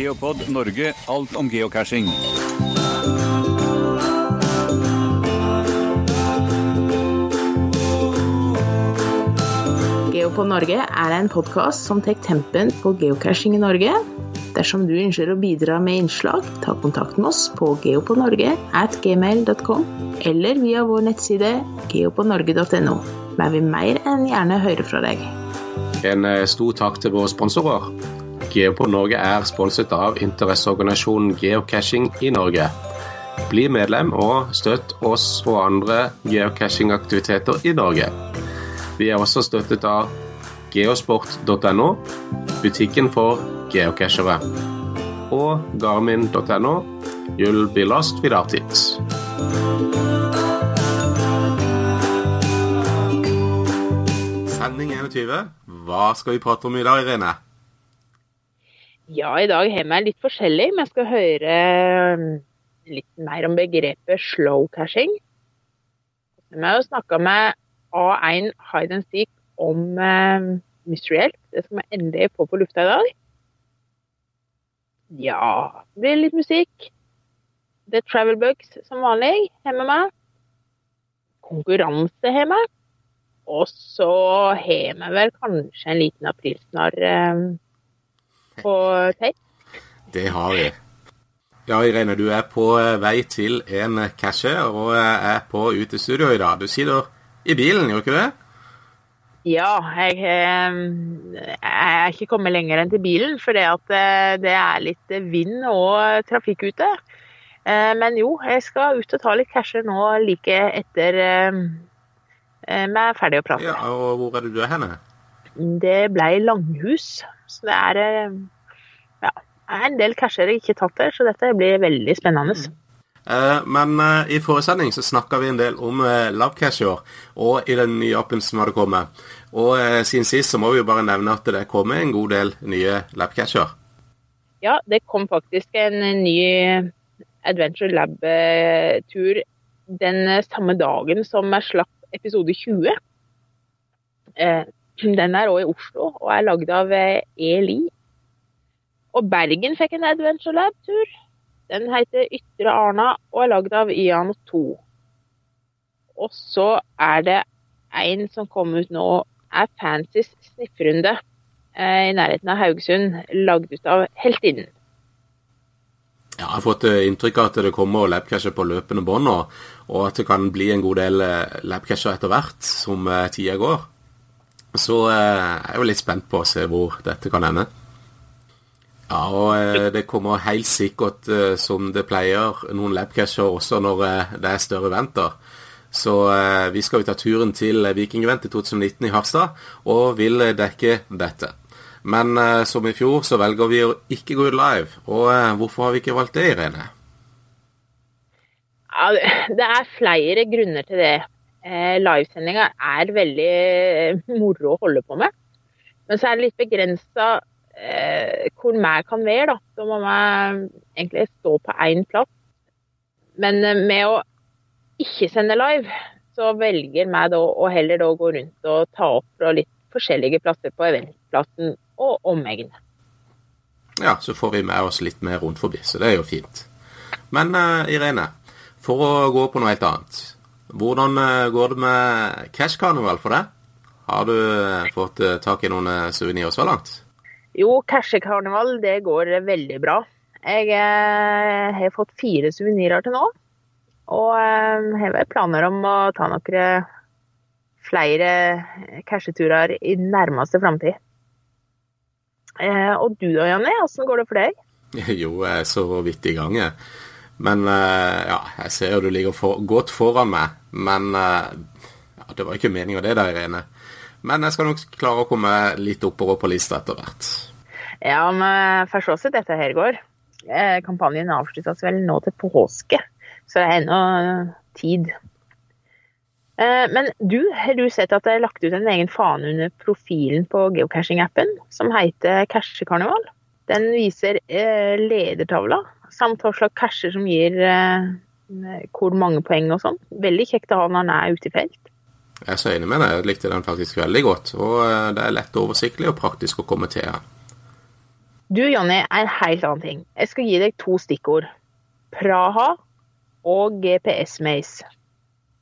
Geopod Norge, alt om geocaching. Geopod Norge er en podkast som tar tempen på geocaching i Norge. Dersom du ønsker å bidra med innslag, ta kontakt med oss på geopodnorge at gmail.com eller via vår nettside geopodnorge.no. Vi vil mer enn gjerne høre fra deg. En eh, stor takk til våre sponsorer. Geopod Norge er sponset av interesseorganisasjonen Geocaching i Norge. Bli medlem og støtt oss og andre geocachingaktiviteter i Norge. Vi er også støttet av geosport.no, butikken for geocachere, og garmin.no, you'll be lost without it. Sending 21. Hva skal vi prate om i dag, Irene? Ja, i dag har vi litt forskjellig. Vi skal høre um, litt mer om begrepet slow cashing. Vi har jo snakka med A1 Hide and Seek om eh, Mystery Help. Det skal vi endelig få på lufta i dag. Ja, det blir litt musikk. The Travel Bugs som vanlig har vi med. Konkurranse har vi. Og så har vi vel kanskje en liten aprilsnarr eh, på tape. Det har vi. Ja, Irene, du er på vei til en cashe og er på utestudio i dag. Du sitter i bilen, gjør ikke det? Ja, jeg, eh, jeg er ikke kommet lenger enn til bilen, for det, eh, er litt vind og trafikk ute. Eh, Men jo, jeg skal ut og ta litt casher nå like etter eh, vi er ferdig å prate. Ja, og hvor er det du er henne? Det ble Langhus, så det er eh, ja, det er en del casher jeg ikke tatt der, så dette blir veldig spennende. Eh, Men eh, i forrige sending så snakka vi en del om eh, labcasher, og i den nye appen som hadde kommet. Og siden sist så må vi jo bare nevne at det kommer en god del nye labcasher. Ja, det kom faktisk en ny Adventure Lab-tur den samme dagen som jeg slapp episode 20. Den er òg i Oslo og er lagd av eh, ELI. Og Bergen fikk en Adventure Lab-tur. Den heter Ytre Arna og er lagd av Iano 2. Og så er det en som kom ut nå, er Fancies snifferunde eh, i nærheten av Haugesund, lagd ut av Heltinnen. Ja, jeg har fått eh, inntrykk av at det kommer labcasher på løpende bånd og at det kan bli en god del labcacher etter hvert som tida går. Så eh, jeg er jo litt spent på å se hvor dette kan ende. Ja, og eh, det kommer helt sikkert, eh, som det pleier, noen labcasher også når eh, det er større eventer. Så vi skal jo ta turen til Vikingevent i 2019 i Harstad, og vil dekke dette. Men som i fjor, så velger vi å ikke gå ut live. Og hvorfor har vi ikke valgt det, Irene? Ja, det- det er flere grunner til det. Eh, Livesendinga er veldig eh, moro å holde på med. Men så er det litt begrensa eh, hvor vi kan være, da. Da må vi egentlig stå på én plass. Men eh, med å ikke sende live, så velger vi da å heller da gå rundt og ta opp fra litt forskjellige plasser på eventplassen og omegn. Ja, så får vi med oss litt mer rundt forbi, så det er jo fint. Men uh, Irene, for å gå på noe helt annet. Hvordan eh, går det med Cash Carnival for deg? Har du eh, fått eh, tak i noen suvenirer så langt? Jo, Cash Carnival det går veldig bra. Jeg har fått fire suvenirer til nå. Og jeg har vel planer om å ta noen flere casheturer i nærmeste framtid. Og du da, Janne? Åssen går det for deg? Jo, jeg er så vidt i gang, jeg. Men eh, ja, jeg ser jo du ligger for, godt foran meg. Men eh, ja, det var ikke meninga det der, Irene. Men jeg skal nok klare å komme litt oppover på lista etter hvert. Ja, men får se hvordan dette her går. Eh, kampanjen avsluttes vel nå til påske, så det er ennå tid. Men du, har du sett at det er lagt ut en egen fane under profilen på geocaching-appen som heter Cashekarneval? Den viser ledertavla, samt hva slags casher som gir eh, hvor mange poeng og sånn. Veldig kjekt å ha når den er ute i felt. Jeg er så enig med deg. Jeg likte den faktisk veldig godt. Og eh, det er lett oversiktlig og praktisk å komme til. Du, Jonny, en helt annen ting. Jeg skal gi deg to stikkord. Praha og GPS-Maze.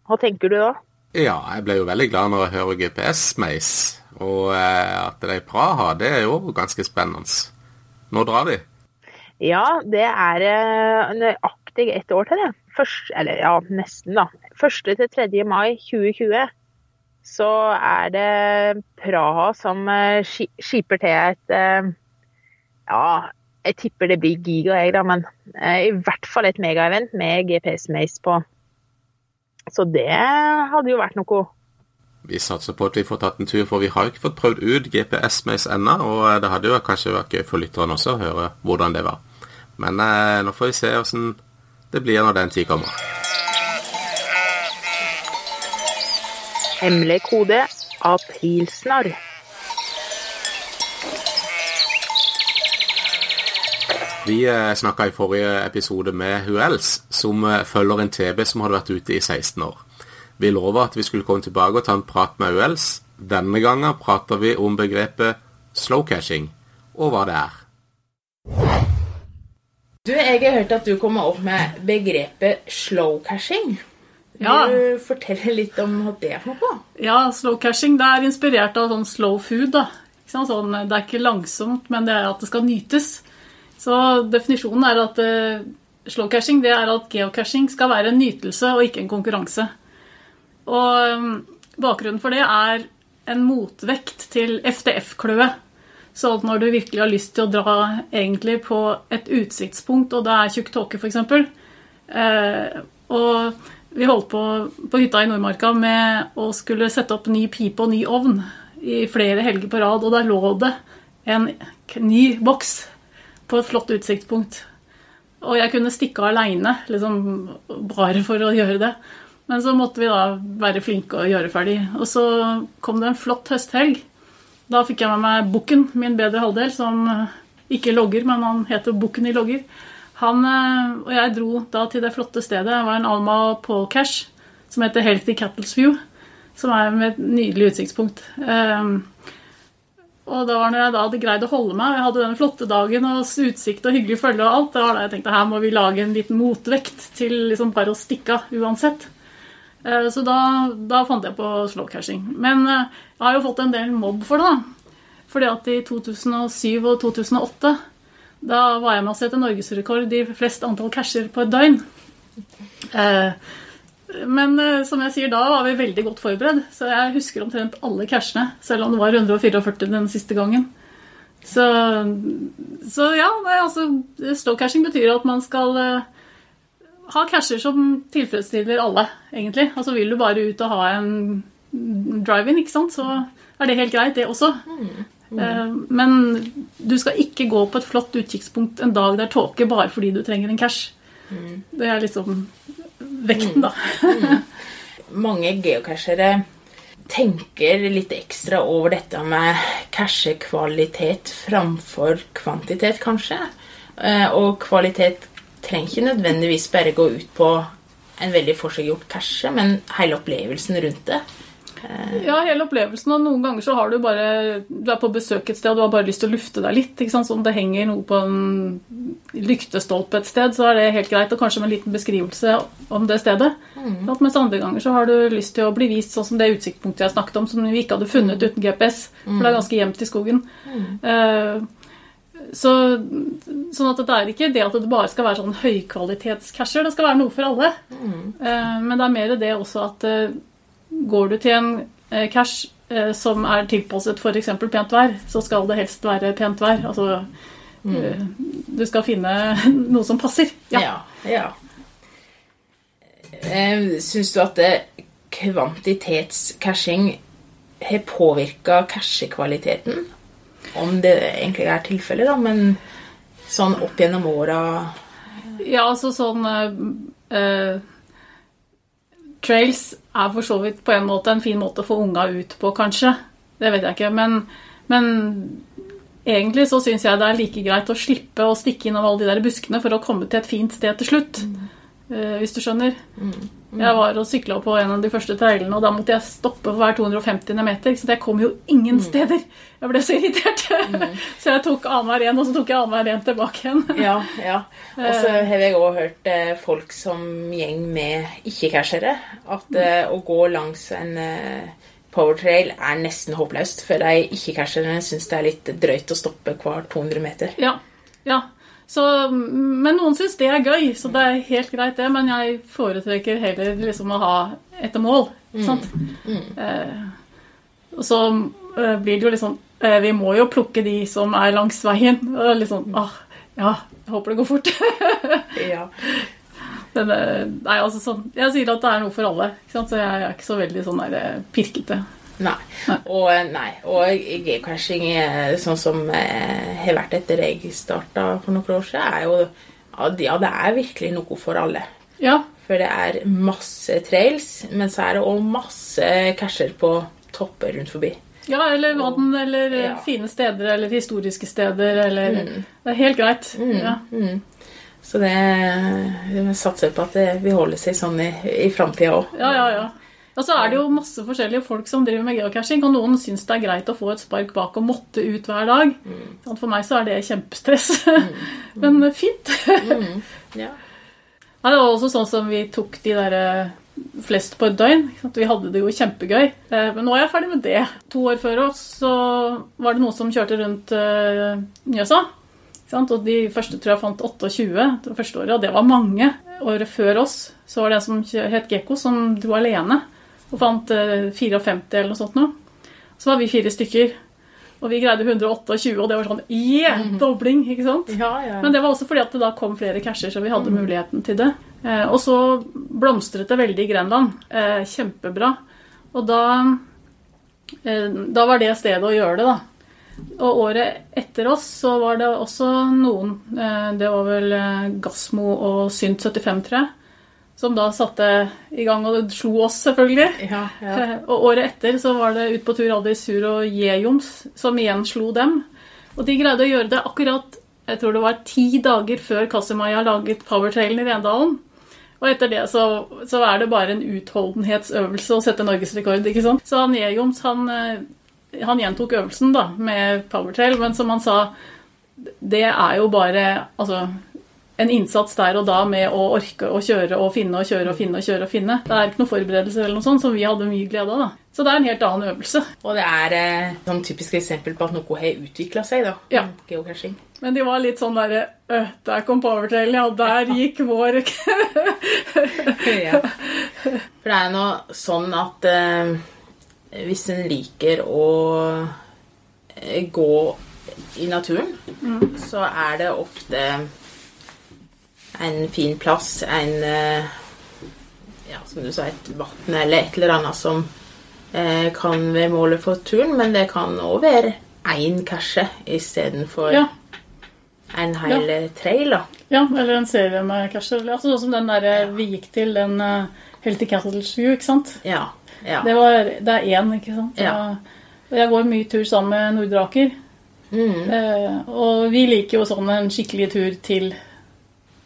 Hva tenker du da? Ja, jeg ble jo veldig glad når jeg hører GPS-Maze. Og eh, at det er i Praha, det er jo ganske spennende. Når drar de? Ja, det er eh, nøyaktig ett år til det. Først, eller ja, nesten, da. 1. til 3. mai 2020 så er det Praha som eh, skiper til et eh, Ja, jeg tipper det blir giga, jeg, da, men i hvert fall et megaevent med GPS-Maze på. Så det hadde jo vært noe. Vi satser på at vi får tatt en tur, for vi har ikke fått prøvd ut GPS Mace ennå. Og det hadde jo kanskje vært gøy for lytterne også å høre hvordan det var. Men eh, nå får vi se åssen det blir når den tid kommer. Hemmelig kode aprilsnarr. Vi eh, snakka i forrige episode med Huels, som eh, følger en TB som hadde vært ute i 16 år. Vi lova at vi skulle komme tilbake og ta en prat med Huels. Denne gangen prater vi om begrepet slowcashing, og hva det er. Du, jeg har hørt at du kommer opp med begrepet slow cashing. Vil Ja. Du fortelle litt om hva det er for noe? Ja, slow cashing det er inspirert av sånn slow food. da. Sånn, det er ikke langsomt, men det er at det skal nytes. Så definisjonen er at eh, slow cashing det er at geocaching skal være en nytelse og ikke en konkurranse. Og um, bakgrunnen for det er en motvekt til FTF-kløe. Så når du virkelig har lyst til å dra egentlig på et utsiktspunkt, og det er tjukk tåke f.eks. Eh, og vi holdt på på hytta i Nordmarka med å skulle sette opp ny pipe og ny ovn i flere helger på rad, og der lå det en ny boks på et flott utsiktspunkt. Og jeg kunne stikke av aleine, liksom, bare for å gjøre det. Men så måtte vi da være flinke og gjøre ferdig. Og så kom det en flott høsthelg. Da fikk jeg med meg Bukken, min bedre halvdel, som eh, ikke logger, men han heter Bukken i logger. Han eh, og jeg dro da til det flotte stedet. Det var en Alma Polcash som heter Healthy Cattles View, som er med et nydelig utsiktspunkt. Um, og da var når jeg da hadde greid å holde meg, jeg hadde den flotte dagen og utsikt og hyggelig følge og alt, da var da jeg tenkte her må vi lage en liten motvekt til liksom bare å stikke av uansett. Eh, Så da, da fant jeg på slowcashing. Men eh, jeg har jo fått en del mobb for det, da. Fordi at i 2007 og 2008 da var jeg med å sette norgesrekord i flest antall casher på et døgn. Eh, Men som jeg sier, da var vi veldig godt forberedt. Så jeg husker omtrent alle cashene, selv om det var 144 den siste gangen. Så, så ja, nei, altså, slow-cashing betyr at man skal ha casher som tilfredsstiller alle, egentlig. Altså vil du bare ut og ha en drive-in, ikke sant, så er det helt greit, det også. Eh, Men du skal ikke gå på et flott utkikkspunkt en dag det er tåke bare fordi du trenger en cash. Det er liksom vekten, da. Mange geocachere tenker litt ekstra over dette med cashekvalitet framfor kvantitet, kanskje. Eh, Og kvalitet trenger ikke nødvendigvis bare gå ut på en veldig forseggjort cashe, men hele opplevelsen rundt det. Ja, hele opplevelsen. Og noen ganger så har du bare Du er på besøk et sted og du har bare lyst til å lufte deg litt. ikke sant? Så om det henger noe på en lyktestolpe et sted, så er det helt greit. Og kanskje med en liten beskrivelse om det stedet. At Mens andre ganger så har du lyst til å bli vist sånn som det utsiktspunktet jeg snakket om, som vi ikke hadde funnet uten GPS. For det er ganske gjemt i skogen. Eh, så, sånn at det er ikke det at det bare skal være sånn høykvalitetscasher. Det skal være noe for alle. Mm. men det er mer det også at eh, går du til en eh, cash eh, som er tilpasset f.eks. pent vær, så skal det helst være pent vær. Altså mm. Du skal finne noe som passer. Ja. Ja. ja. Eh, Syns du at eh, kvantitetscashing har påvirka cashekvaliteten? Om det egentlig er tilfellet, da, men sånn opp gjennom åra Ja, altså sånn eh, eh, Trails er for så vidt på en måte en fin måte å få unga ut på, kanskje. Det vet jeg ikke. Men, men egentlig så syns jeg det er like greit å slippe å stikke innom alle de der buskene for å komme til et fint sted til slutt. Eh, hvis du skjønner. Jeg var og sykla på en av de første trailene, og da måtte jeg stoppe for hver 250. meter. Så jeg kom jo ingen steder. Jeg ble så irritert. så jeg tok annenhver én, og så tok jeg annenhver én tilbake igjen. Ja, ja. Og så har jeg òg hørt eh, folk som gjeng med ikke-cashere, at eh, å gå langs en eh, powertrail er nesten håpløst. For de ikke-casherne syns det er litt drøyt å stoppe hver 200 meter. Ja, ja. Så, men noen syns det er gøy, så det er helt greit, det. Men jeg foretrekker heller liksom å ha etter mål. Mm. Sant? Eh, og så eh, blir det jo liksom eh, Vi må jo plukke de som er langs veien. Og sånn ah, Ja, jeg håper det går fort. Ja. men, eh, nei, altså sånn Jeg sier at det er noe for alle, så jeg er ikke så veldig sånn der eh, pirkete. Nei. Og, eh, nei. og geocaching, eh, sånn som eh, har vært etter jeg starta for noen år siden, er jo ja, det- er virkelig noe for alle. Ja, For det er masse trails, men så er det òg masse casher på topper rundt forbi. ja eller vann, eller eh, Ja. fine steder, eller historiske steder, eller Det er helt greit. Ja. Så det vi satser på at det vil holde seg sånn i, i framtida òg. Ja, ja, ja. Og så er det jo masse forskjellige folk som driver med geocaching, og noen syns det er greit å få et spark bak og måtte ut hver dag. Mm. For meg så er det kjempestress. Men fint. fint. Ja. Det var også sånn som vi tok de der eh, flest på et døgn. Vi hadde det jo kjempegøy. Eh, Men nå er jeg ferdig med det. To år før oss så var det noen som kjørte rundt eh, Mjøsa. Og de første tror jeg fant 28 det første året, og det var mange. Året før oss så var det en som het Gekko, som dro alene og fant eh, 54 eller noe sånt noe. Så var vi fire stykker. Og vi greide 128, og det var sånn yeah! Dobling, ikke sant? Ja, ja. Men det var også fordi at det da kom flere casher, så vi hadde muligheten til det. Eh, og så blomstret det veldig i Grenland. Eh, kjempebra. Og da, eh, da var det stedet å gjøre det, da. Og året etter oss så var det også noen eh, Det var vel eh, Gassmo og Synt 75, tror jeg. Som da satte i gang og slo oss, selvfølgelig. ja, ja. Eh, Og året etter så var det ut på tur Aldri Sur og Jejoms som igjen slo dem. Og de greide å gjøre det akkurat jeg tror det var ti dager før Kassemaya laget Powertrailen i Rendalen. Og etter det så, så er det bare en utholdenhetsøvelse å sette norgesrekord. ikke sant? Så han Jejoms han, eh, han gjentok øvelsen da med Powertrail, men som han sa det er jo bare altså, en innsats der og da med å orke å kjøre og finne og kjøre og finne og kjøre og finne. Det er ikke noe forberedelser eller noe sånt som vi hadde mye glede av. da. Så det er en helt annen øvelse. Og det er eh, sånn typisk eksempel på at noe har utvikla seg, da. Ja. Geocaching. Men de var litt sånn derre øh, Der kom powertrailen, ja. Der gikk vår ja. For det er nå sånn at eh, hvis en liker å eh, gå i naturen, så er det ofte en fin plass, en eh, ja, som du sa, et vann eller et eller annet som eh, kan være målet for turen, men det kan òg være én cashe istedenfor Ja. en hel ja. trail. da. ja, eller en serie med casher. Altså, sånn som den der vi gikk til, den uh, Healthy Cattle Shoe, ikke sant? Ja. ja. Det, var, det er én, ikke sant? Ja. Og jeg går mye tur sammen med Nordre Aker. Mm. Eh, og vi liker jo sånn en skikkelig tur til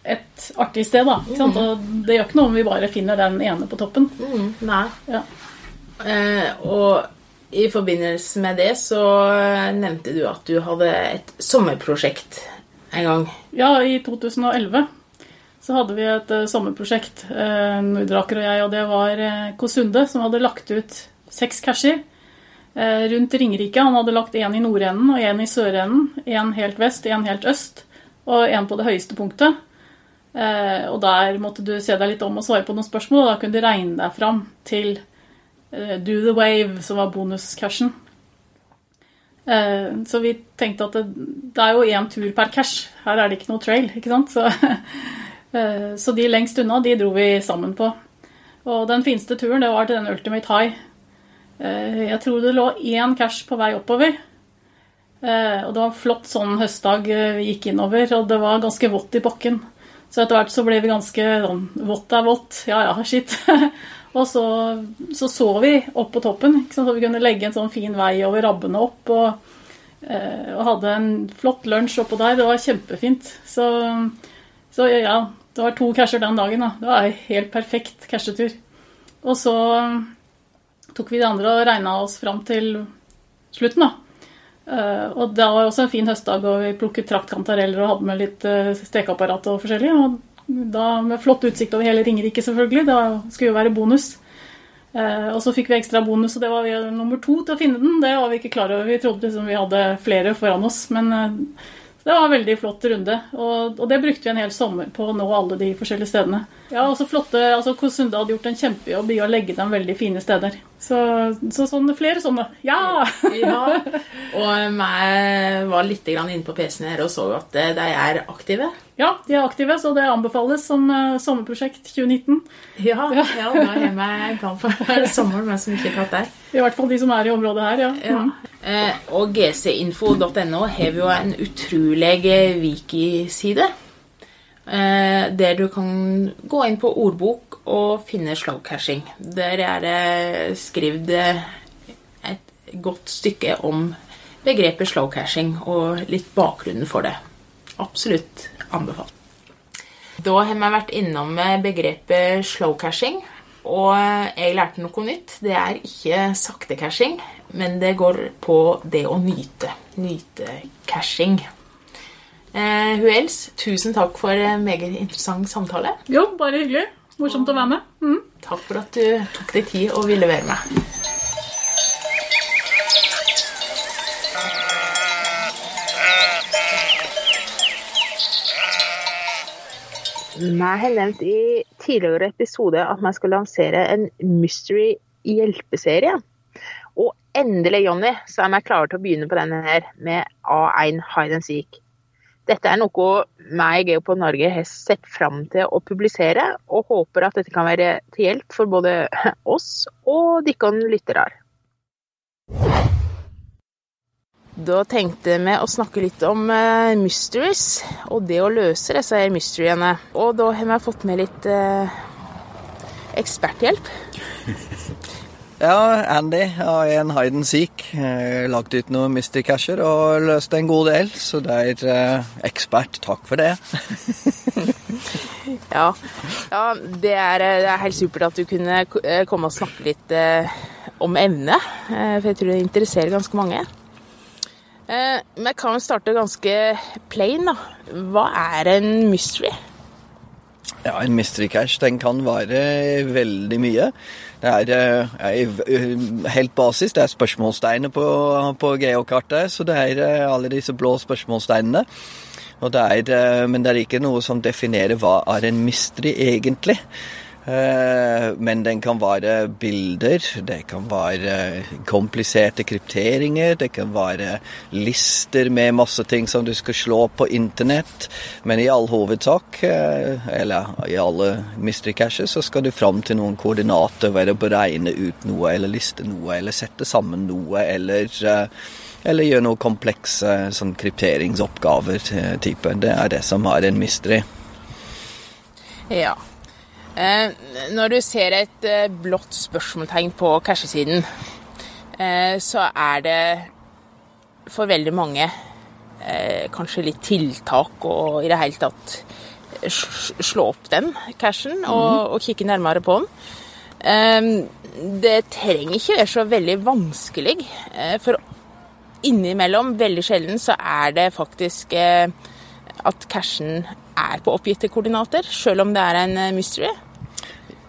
et artig sted, da. Sant? Og det gjør ikke noe om vi bare finner den ene på toppen. Mm, nei. Ja. Eh, og i forbindelse med det så eh, nevnte du at du hadde et sommerprosjekt en gang. Ja, i 2011 så hadde vi et eh, sommerprosjekt, uh, Nordre og jeg, og det var uh, Kosunde som hadde lagt ut seks casher eh, rundt Ringerike. Han hadde lagt én i nordenden og én i sørenden. Én helt vest, én helt øst og én på det høyeste punktet. Eh, og der måtte du se deg litt om og svare på noen spørsmål, og da kunne du regne deg fram til eh, Do the Wave, som var bonuscashen. Eh, så vi tenkte at det, det er jo én tur per cash. Her er det ikke noe trail, ikke sant? Så, så de lengst unna, de dro vi sammen på. Og den fineste turen, det var til den Ultimate High. Jeg tror det lå én cash på vei oppover. Og det var en flott sånn høstdag vi gikk innover, og det var ganske vått i bakken. Så etter hvert så ble vi ganske sånn Vått er vått. Ja ja, shit. og så, så så vi opp på toppen, så vi kunne legge en sånn fin vei over rabbene opp. Og, eh, og hadde en flott lunsj oppå der. Det var kjempefint. Så, så ja, Det var to casher den dagen. da. Det var en helt perfekt cashetur. Og så tok vi de andre og regna oss fram til slutten, da. Eh, og det var også en fin høstdag, og vi plukket traktkantareller og hadde med litt uh, stekeapparat og forskjellig. Og da med flott utsikt over hele Ringerike, selvfølgelig. Det skulle jo være bonus. Eh, og så fikk vi ekstra bonus, og det var vi nummer to til å finne den. Det var vi ikke klar over. Vi trodde liksom vi hadde flere foran oss. Men eh, det var en veldig flott runde. Og, og, det brukte vi en hel sommer på å nå alle de forskjellige stedene. Ja, også flotte, altså Kosunde hadde gjort en kjempejobb i å legge dem veldig fine steder. Så, så sånne, flere sånne. Ja! ja! Og jeg var litt inne på PC-en her og så at de er aktive. Ja, de er aktive, så det anbefales som uh, sommerprosjekt 2019. Ja, ja. ja da har jeg en plan for sommeren, men som ikke er tatt der. I hvert fall de som er i området her, ja. ja. Mm. Eh, og gcinfo.no har jo en utrolig wiki-side. Eh, der du kan gå inn på ordbok og finne slowcashing. Der er det skrevet et godt stykke om begrepet slowcashing og litt bakgrunnen for det. Absolutt anbefalt. Da har vi vært innom begrepet slow-cashing, og jeg lærte noe nytt. Det er ikke sakte-cashing, men det går på det å nyte. Nyte-cashing. Eh, Huels, tusen takk for en meget interessant samtale. Jo, bare hyggelig. Morsomt å være med. Mm. Takk for at du tok deg tid og ville være med. Vi har nevnt i tidligere episode at vi skal lansere en mystery hjelpeserie. Og endelig, Jonny, så er vi klare til å begynne på denne her med A1 Hide and Seek. Dette er noe meg og Geopod Norge har sett fram til å publisere, og håper at dette kan være til hjelp for både oss og dere lyttere. Da tenkte vi å snakke litt om uh, mysteries, og det å løse disse her mysteryene. Og da har vi fått med litt uh, eksperthjelp. ja, Andy har en hide and seek. Uh, lagt ut noen mystery casher og løst en god del, så det er uh, ekspert. Takk for det. ja, ja det, er, det, er, helt supert at du kunne komme og snakke litt om emnet, for jeg tror det interesserer ganske mange. Eh, jeg kan starte ganske plain, da. Hva er en mystery? Ja, En mystery cash den kan være veldig mye. Det er, er eh, eh, helt basis. Det er spørsmålstegner på, på geokartet. Så det er eh, alle disse blå spørsmålstegnene. Det er, men det er ikke noe som definerer hva er en mystery egentlig. Eh, men den kan være bilder, det kan være kompliserte krypteringer, det kan være lister med masse ting som du skal slå på internett. Men i all hovedsak, eh, eller i alle mystery caches, så skal du fram til noen koordinater ved å beregne ut noe, eller liste noe, eller sette sammen noe, eller eh, eller gjøre noen komplekse sånn krypteringsoppgaver. type. Det er det som er en mystery. Ja. Eh, når du ser et eh, blått spørsmålstegn på cashesiden, eh, så er det for veldig mange kanskje litt tiltak og i det hele tatt slå opp den cashen og, mhm. og kikke nærmere på den. Det trenger ikke være så veldig vanskelig, for innimellom, veldig sjelden, så er det faktisk at cashen er på oppgitte koordinater, selv om det er en eh, mystery?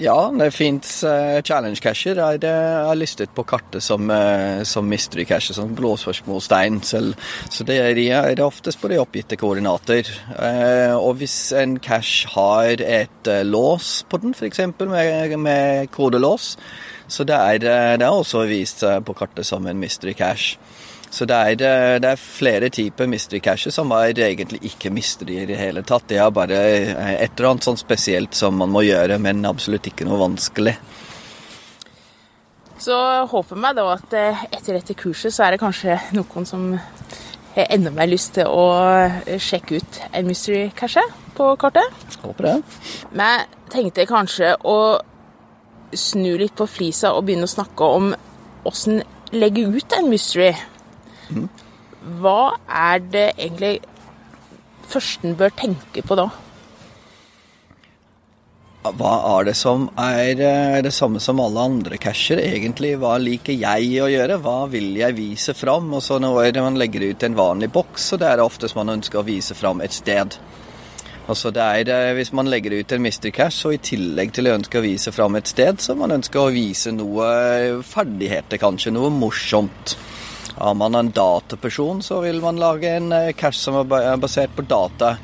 Ja, det fins uh, challenge casher. Er, det er listet på kartet som, uh, som mystery casher, som blåspørsmålstegn. Så det er, er det oftest på de oppgitte koordinater. Og hvis en cache har et lås på den, f.eks. Med, med kodelås, så det er, det er også vist på kartet som en mystery cache. Så det er, eh, det er, flere typer mystery caches som er egentlig ikke mystery i det hele tatt. Det er bare eh, et eller annet sånn spesielt som man må gjøre, men absolutt ikke noe vanskelig. Så håper meg da at eh, etter dette kurset så er det kanskje noen som har enda mer lyst til å sjekke ut en mystery cache på kartet. Håper det. Men jeg tenkte kanskje å snu litt på flisa og begynne å snakke om åssen legge ut en mystery. Hva er det egentlig førsten bør tenke på da? hva er det som er eh, det samme som alle andre casher, egentlig? Hva liker jeg å gjøre? Hva vil jeg vise fram? Og så når man legger ut en vanlig boks, så det er det oftest man ønsker å vise fram et sted. Altså det er, eh, Hvis man legger ut en Mr. cash, så i tillegg til å ønske å vise fram et sted, så man ønsker å vise noe ferdigheter, kanskje. Noe morsomt. Har man en dataperson, så vil man lage en cash som er basert på data.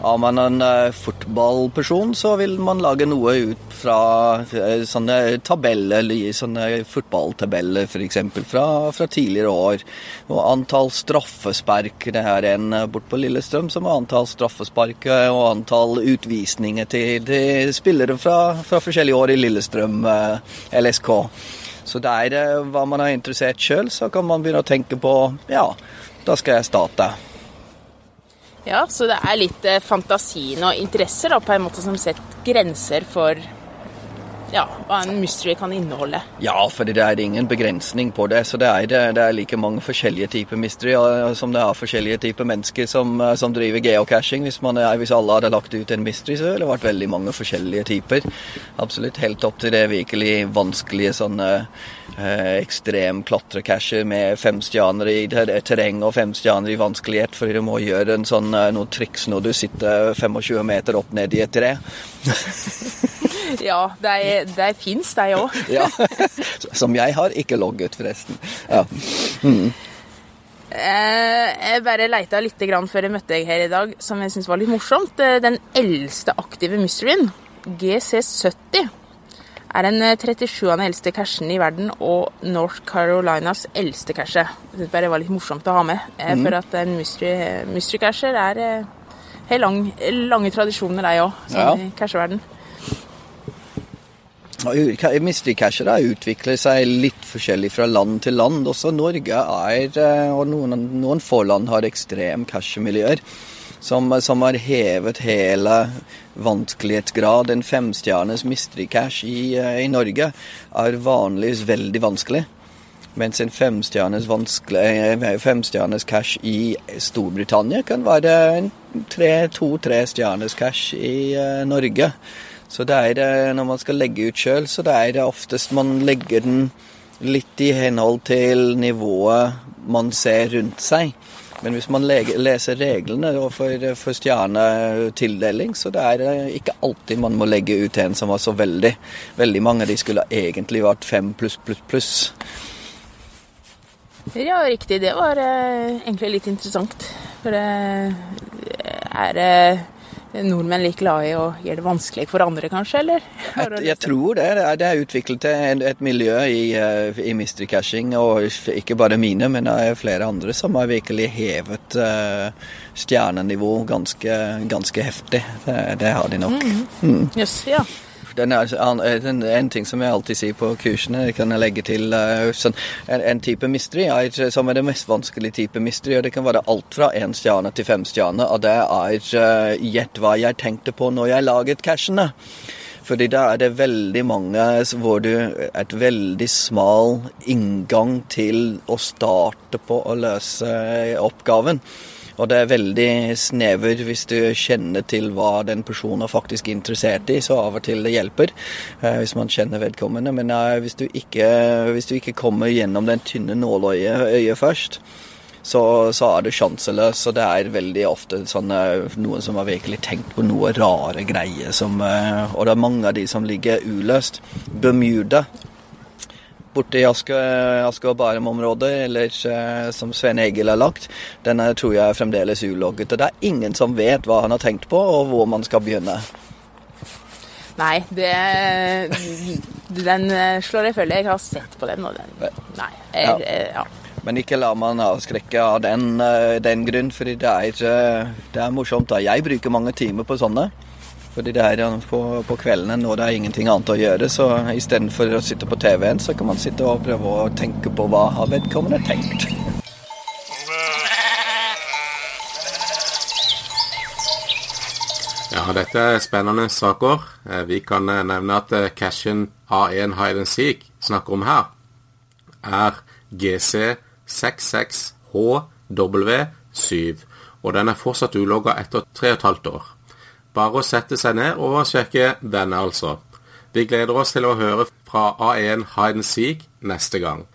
Har man en uh, fotballperson, så vil man lage noe ut fra uh, sånne tabeller, sånne fotballtabeller f.eks. Fra, fra tidligere år. Og antall straffespark. Det er en bort på Lillestrøm som har antall straffespark og antall utvisninger til, til spillere fra, fra, forskjellige år i Lillestrøm LSK. Så det er hva man er interessert sjøl, så kan man begynne å tenke på ja, da skal jeg starte. Ja, så det er litt eh, fantasien og interesser da, på en måte som setter grenser for ja, hva en mystery kan inneholde. Ja, for det er ingen begrensning på det. Så det er, det er like mange forskjellige typer mystery som det er forskjellige typer mennesker som, eh, som driver geocaching. Hvis, man, hvis, alle hadde lagt ut en mystery, så ville det vært veldig mange forskjellige typer. Absolutt helt opp til det virkelig vanskelige sånne eh, ekstrem klatrecasher med fem stjerner i terreng og fem stjerner i vanskelighet, fordi du må gjøre en sånn, eh, noen triks når du sitter 25 meter opp ned i et tre. ja, de, de fins, de òg. ja. Som jeg har ikke logget, forresten. Ja. Mm. Jeg bare leita litt før jeg møtte deg her i dag, som jeg syns var litt morsomt. Den eldste aktive mysteryen, GC70, er den 37. eldste cashen i verden og North Carolinas eldste cashe. Jeg bare det var litt morsomt å ha med, mm. for at en mystery, mystery casher er har lang, lange tradisjoner, de òg, ja. i casheverden. Mystery-cashere utvikler seg litt forskjellig fra land til land. Også Norge er, eh, og noen, noen få land har ekstrem cashemiljøer. Som, som, har hevet hele vanskelighetsgrad. En femstjernes mystery cash i, eh, i, Norge er vanligvis veldig vanskelig. Mens en femstjernes, eh, femstjernes cash i Storbritannia kan være en to-tre stjernes cash i uh, Norge. Så det er det når man skal legge ut sjøl, så det er det oftest man legger den litt i henhold til nivået man ser rundt seg. Men hvis man leser reglene for, for stjernetildeling, så det er det ikke alltid man må legge ut en som var så veldig. Veldig mange av de skulle egentlig vært fem pluss, pluss, pluss. Ja, riktig. Det var uh, egentlig litt interessant. For det er uh, nordmenn like glad i å gjøre det vanskelig for andre, kanskje? eller? Jeg, jeg tror det. Det er utviklet et, miljø i, eh, i mystery-caching, og ikke bare mine, men det er flere andre som har virkelig hevet uh, stjernenivå ganske, ganske heftig. Det, det, har de nok. Mm. Mm. Yes, ja. Den er, en, en, ting som jeg alltid sier på kursene, kan jeg legge til uh, sånn, en, en, type mystery er, som er det mest vanskelige type mystery. og Det kan være alt fra én stjerne til fem stjerner. Og det er uh, gjett hva jeg tenkte på når jeg laget cashene. Fordi da er det veldig mange hvor du Et veldig smal inngang til å starte på å løse oppgaven. Og det er veldig snever hvis du kjenner til hva den personen er faktisk interessert i, så av og til det hjelper eh, hvis man kjenner vedkommende. Men eh, hvis, du ikke, hvis, du ikke, kommer gjennom den tynne nåløyet først, så, så, er du sjanseløs. Og det er veldig ofte sånne, noen som har virkelig tenkt på noe rare greier. Som, eh, og det er mange av de som ligger uløst. Bermuda borte i Aske, Aske og Bærum-området, eller eh, som Svein Egil har lagt, den tror jeg er fremdeles ulogget. Og det er ingen som vet hva han har tenkt på, og hvor man skal begynne. Nei, det Den eh, slår jeg følge. Jeg har sett på den, og den Nei. Jeg, ja. Eh, ja. Men ikke la man avskrekke av den, den grunn, for det er, det er morsomt. da. Jeg bruker mange timer på sånne. Fordi det er på, på kveldene når det er ingenting annet å gjøre, så istedenfor å sitte på TV-en, så kan man sitte og prøve å tenke på hva har vedkommende tenkt. Ja, dette er spennende saker. Eh, vi kan eh, nevne at eh, cashen A1 Hide and Seek snakker om her, er GC66HW7, og den er fortsatt ulogga etter tre og et halvt år. Bare å sette seg ned og sjekke denne, altså. Vi gleder oss til å høre fra A1 Hide and Seek neste gang.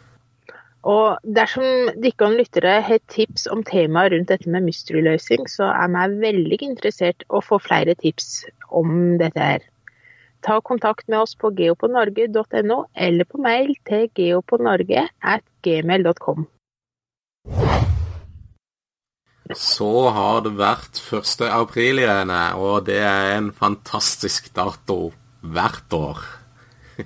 Og dersom dere lyttere har tips om temaet rundt dette med mysteryløsning, så er jeg veldig interessert å få flere tips om dette her. Ta kontakt med oss på geoponorge.no eller på mail til geoponorge at gmail.com. Så har det vært 1. april igjen, og det er en fantastisk dato hvert år.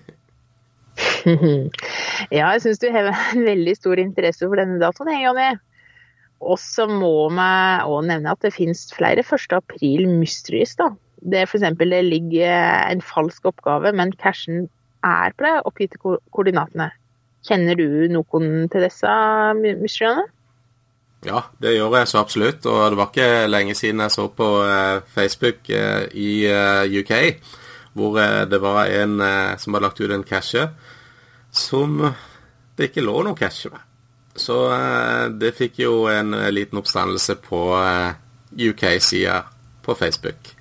ja, jeg syns du har en veldig stor interesse for denne datoen, jeg, Jonny. Og så må vi òg nevne at det finnes flere 1. april mysteries, da. Det for eksempel det ligger en falsk oppgave, men cashen er på det oppgitte koordinatene. Kjenner du noen til disse mysteriene? Ja, det gjør jeg så absolutt. Og det var ikke lenge siden jeg så på eh, Facebook eh, i eh, UK hvor det var en som hadde lagt ut en cache som det ikke lå noe cache med. Så det fikk jo en liten oppstandelse på UK-sida på Facebook.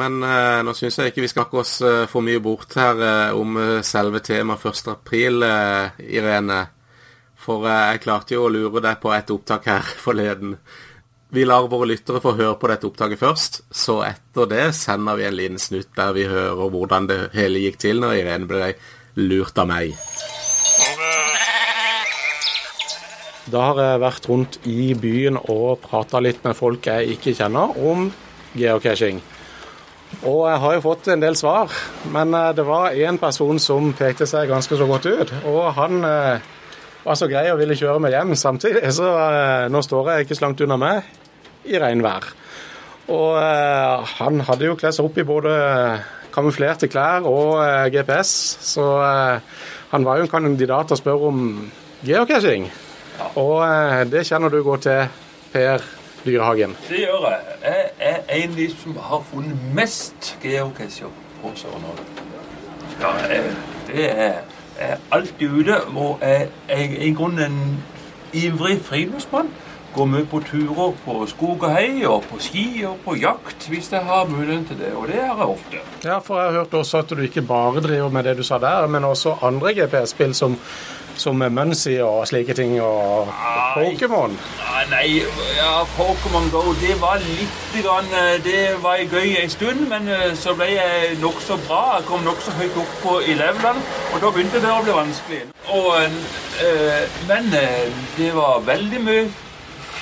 Men nå syns jeg ikke vi skal oss for mye bort her om selve temaet 1. april, Irene. For jeg klarte jo å lure deg på et opptak her forleden. Vi lar våre lyttere få høre på dette opptaket først, så etter det sender vi en liten snutt der vi hører hvordan det hele gikk til når Irene ble lurt av meg. Da har jeg vært rundt i byen og prata litt med folk jeg ikke kjenner om geocaching. Og jeg har jo fått en del svar, men det var én person som pekte seg ganske så godt ut. Og han var så grei og ville kjøre meg hjem samtidig, så nå står jeg ikke så langt unna meg i regnvær. Og eh, han hadde jo kledd seg opp i både kamuflerte klær og eh, GPS, så eh, han var jo en kandidat til å spørre om geocaching. Og det kjenner du godt til, Per Dyrehagen. Det gjør jeg. Jeg er en av de som har funnet mest geocacher på Sør-Norge. Ja, det er, er alltid ute, og jeg er i grunnen en ivrig friluftsmann. Går mye på turer på skog og hei, og på ski og på jakt hvis jeg har muligheten til det. Og det har jeg ofte. Ja, for jeg har hørt også at du ikke bare driver med det du sa der, men også andre GPS-spill som, som Muncy og slike ting, og Pokémon. Nei, ja, Pokémon Go, det var litt grann, Det var gøy en stund, men så ble jeg nokså bra. Jeg kom nokså høyt opp på i levelene, og da begynte det å bli vanskelig. Og, øh, men det var veldig mye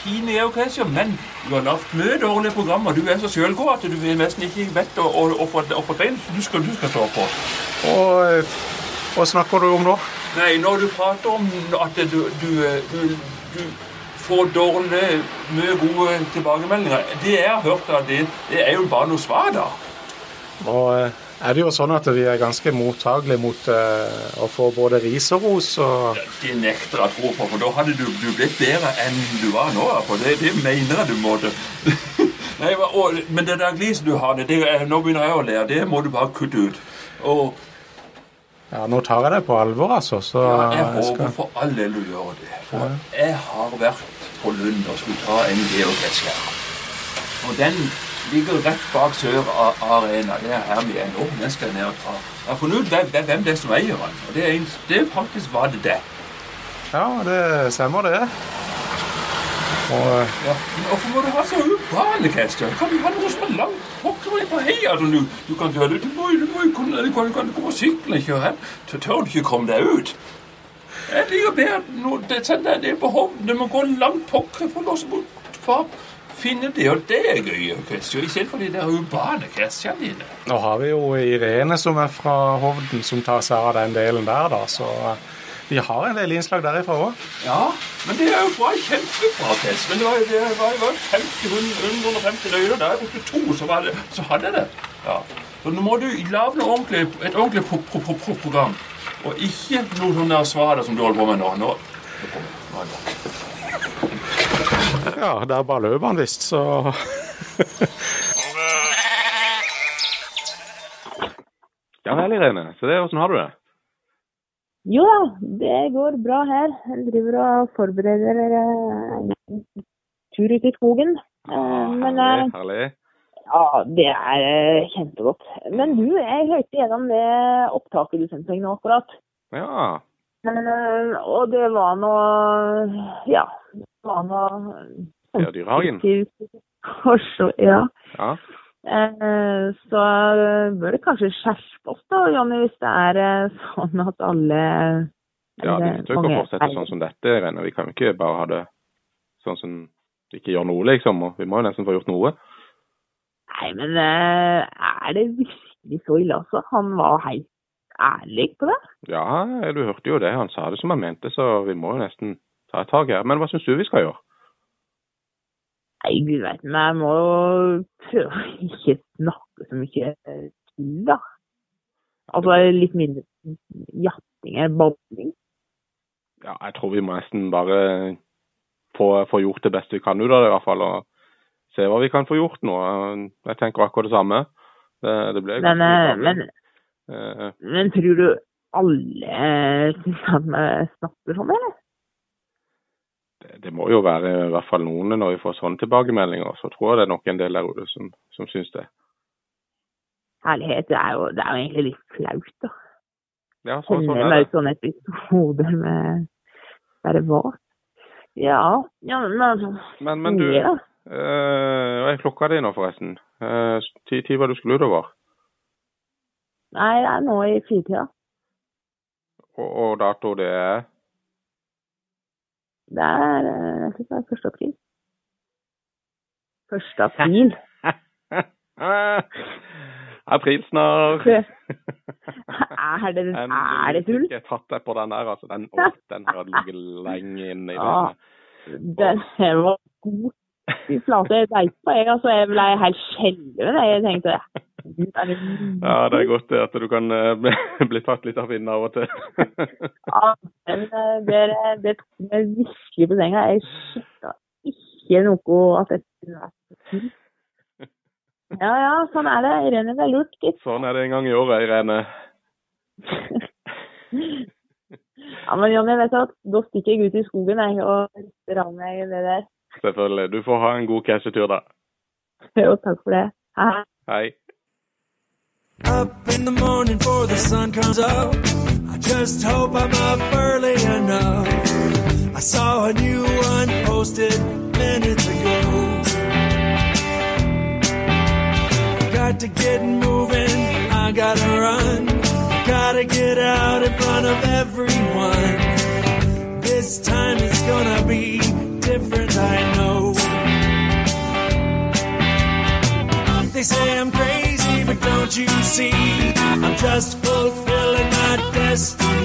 fine geocacher, men du har lagd mye dårlige programmer. Du er så sjølgod at du nesten ikke vet få tegn du skal, du skal stå på. Og hva snakker du om nå? Nei, Når du prater om at du, du, du, du får dårlige, mye gode tilbakemeldinger Det jeg har hørt av det, det er jo bare noe svar, da. Og er det jo sånn at vi er ganske mottagelige mot uh, å få både ris og ros. Og... Det nekter jeg tro på, for da hadde du, du, blitt bedre enn du var nå. For det, det mener jeg du måtte. Nei, og, men det der gliset du har, det, det, nå begynner jeg å lære, det må du bare kutte ut. Og, ja, nå tar jeg det på alvor, altså. Så ja, jeg jeg skal... for all del du gjør det. For ja. jeg har vært på Lund og skulle ta en geocache. Og den ligger rett bak Sør Arena. Det er her vi er nå. Den skal jeg ned og ta. Jeg har funnet ut hvem, det er som eier den. Og det er, det faktisk var det det. Ja, det stemmer, det. Og, ja. Men hvorfor må du ha så urbane caster? Kan du ha noe som er langt pokker på heia som du, du kan gjøre? Du må jo kunne du kan, kan gå på sykkel og kjøre hen. Tør du ikke komme deg ut? Jeg liker bedre no, det, det, det er hovden. Du må gå langt pokker for å bort finne det, og det er gøy. I stedet for de der urbane Christian dine. Nå har vi jo Irene som er fra Hovden, som tar seg av den delen der, da. Så vi har en del innslag derifra òg. Ja, men det er jo bra, kjempebra test. Men det var, det var, det var 50, 150 løgner. Da jeg brukte to, så, var det, så hadde jeg det. Ja. Så nå må du lage ordentlig, et ordentlig pro pro pro program. Og ikke noe sånn der svar som du holder på med nå. Nå, nå kommer nå er det. Ja, der bare løp han visst, så Ja vel, Irene. Så det, Åssen har du det? Jo da, det går bra her. Jeg driver og forbereder en tur ut i skogen. Ah, Men herlig, herlig. Ja, det er eh, kjempegodt. Men du, jeg hørte gjennom det opptaket du sendte meg nå akkurat. Ja. Eh, Og det var noe Ja, det var noe Ja, Dyrehagen. Ja. Ja. Eh, Så bør det kanskje skjerpe oss da, Jonny, hvis det er eh, sånn at alle ja, vi eller tør ikke å fortsette sånn som dette, Irene. Vi kan ikke bare ha det sånn som ikke gjør noe, liksom. Og vi må jo nesten få gjort noe. Nei, men eh, er det virkelig så ille, altså? Han var helt ærlig på det. Ja, du hørte jo det. Han sa det som han mente, så vi må jo nesten ta et tak her. Men hva syns du vi skal gjøre? Nei, gud vet men jeg må jo prøve å ikke snakke så mye til, da. Altså litt mindre jatting eller babling. Ja, jeg tror vi må nesten bare få, få gjort det beste vi kan ut av det, i hvert fall. Og se hva vi kan få gjort nå. Jeg tenker akkurat det samme. Det, det ble Men, eh, men, Eh, men tror du alle syns at vi snakker sånn, eller? Det, det må jo være i hvert fall noen når vi får sånne tilbakemeldinger. Så tror jeg det er nok en del der ute som, som syns det. Herlighet, det er jo, det er jo egentlig litt flaut, da. Ja, så, sånn er det. det. ut sånne episoder med bare hva? Ja, ja men altså Men, men du, mye, øh, eh, hva er klokka di nå, forresten? Eh, Ti ti var du skulle utover. Nei, det er nå i firetida. Og, og dato det er Det er eh, jeg tror det er 1. april. 1. april. Aprilsnarr. Er det, er det tull? Jeg tatt deg på den der, altså. Den, å, den har ligget lenge inne i Ja. den. Den var god. Fy flate, jeg veit på jeg, altså. Jeg ble helt skjelven. Jeg tenkte Ja, det er godt at du kan eh, bli, tatt litt av vinden av og til. Ja, men eh, det, det tok meg virkelig på senga. Jeg skjønte ikke noe at dette kunne vært. Ja ja, sånn er det. Irene, det er lurt, gitt. Sånn er det en gang i året, Irene. Ja, men Jonny, vet du at da stikker jeg ut i skogen jeg, og av meg det der. Selvfølgelig. Du får ha en god cashetur, da. Jo, takk for det. Hei. Hei. Up in the morning before the sun comes up. I just hope I'm up early enough. I saw a new one posted minutes ago. Got to get moving, I gotta run. Gotta get out in front of everyone. This time is gonna be different, I know. They say I'm crazy, don't you see? I'm just fulfilling my destiny.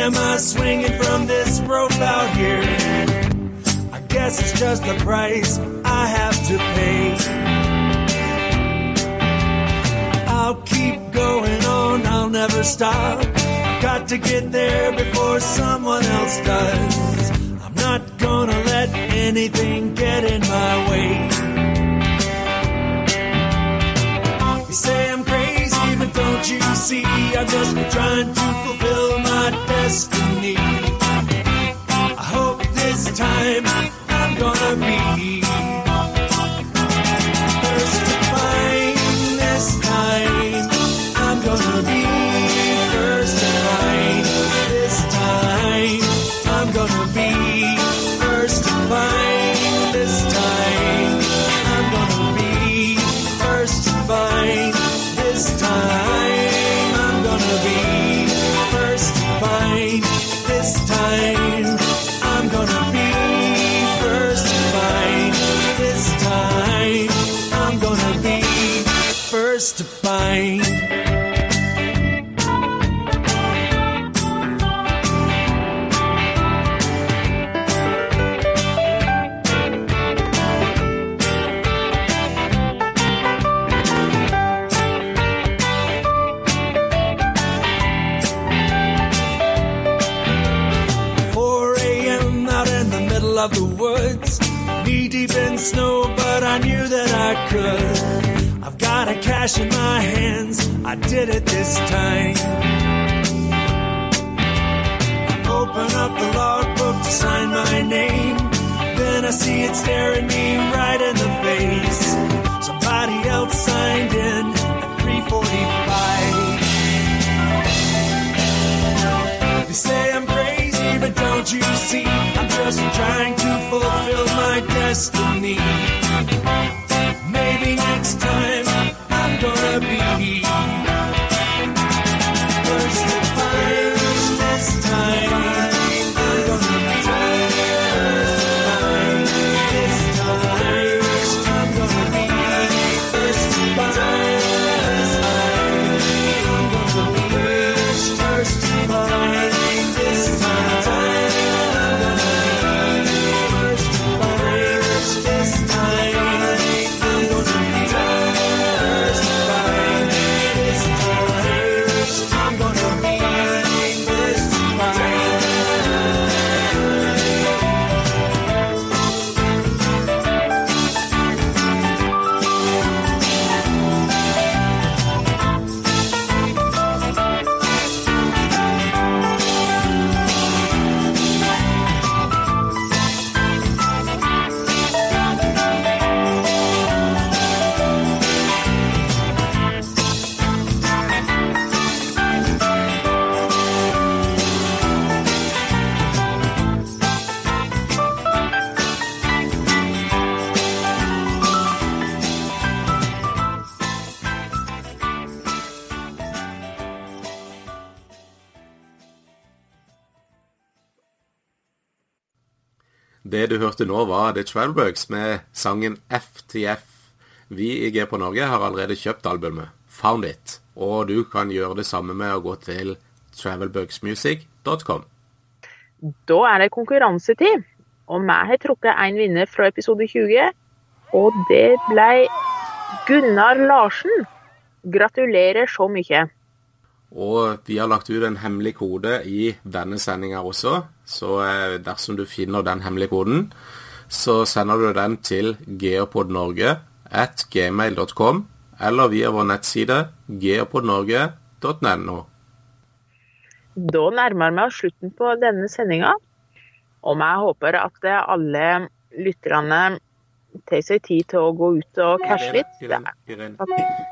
Am I swinging from this rope out here? I guess it's just the price I have to pay. I'll keep going on, I'll never stop. Got to get there before someone else does. I'm not gonna let anything get in my way. Don't you see? I'm just trying to fulfill my destiny. I hope this time I'm gonna be could. I've got a cash in my hands, I did it this time. I open up the logbook to sign my name, then I see it staring me right in the face. Somebody else signed in at 345. They say I'm crazy, but don't you see? I'm just trying to fulfill my destiny. Hørte nå, var The Travelbugs med sangen FTF. Vi i G på Norge har allerede kjøpt albumet Found It, og du kan gjøre det samme med å gå til travelbugsmusic.com. Da er det konkurransetid. Og vi har trukket en vinner fra episode 20, og det ble Gunnar Larsen. Gratulerer så mye. Og vi har lagt ut en hemmelig kode i denne sendinga også, så eh, dersom du finner den hemmelige koden, så sender du den til geopodnorge at gmail.com, eller via vår nettside geopodnorge.no. Da nærmer vi oss slutten på denne sendinga, og vi håper at alle lytterne tar seg tid til å gå ut og cashe litt. Irene, Irene,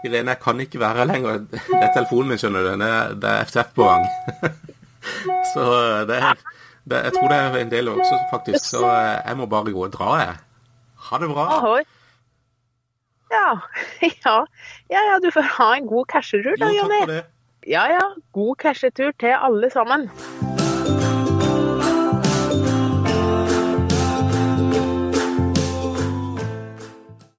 Irene, jeg kan ikke være her lenger. Det er telefonen min, skjønner du. Den er, det er FTF på gang. så det, er- det, jeg tror det er en del også, faktisk. Så jeg må bare gå og dra, jeg. Ha det bra. Ahoy. Ja. ja. Ja, ja, du får ha en god cashetur da, Jonny. Ja, ja. God cashetur til alle sammen.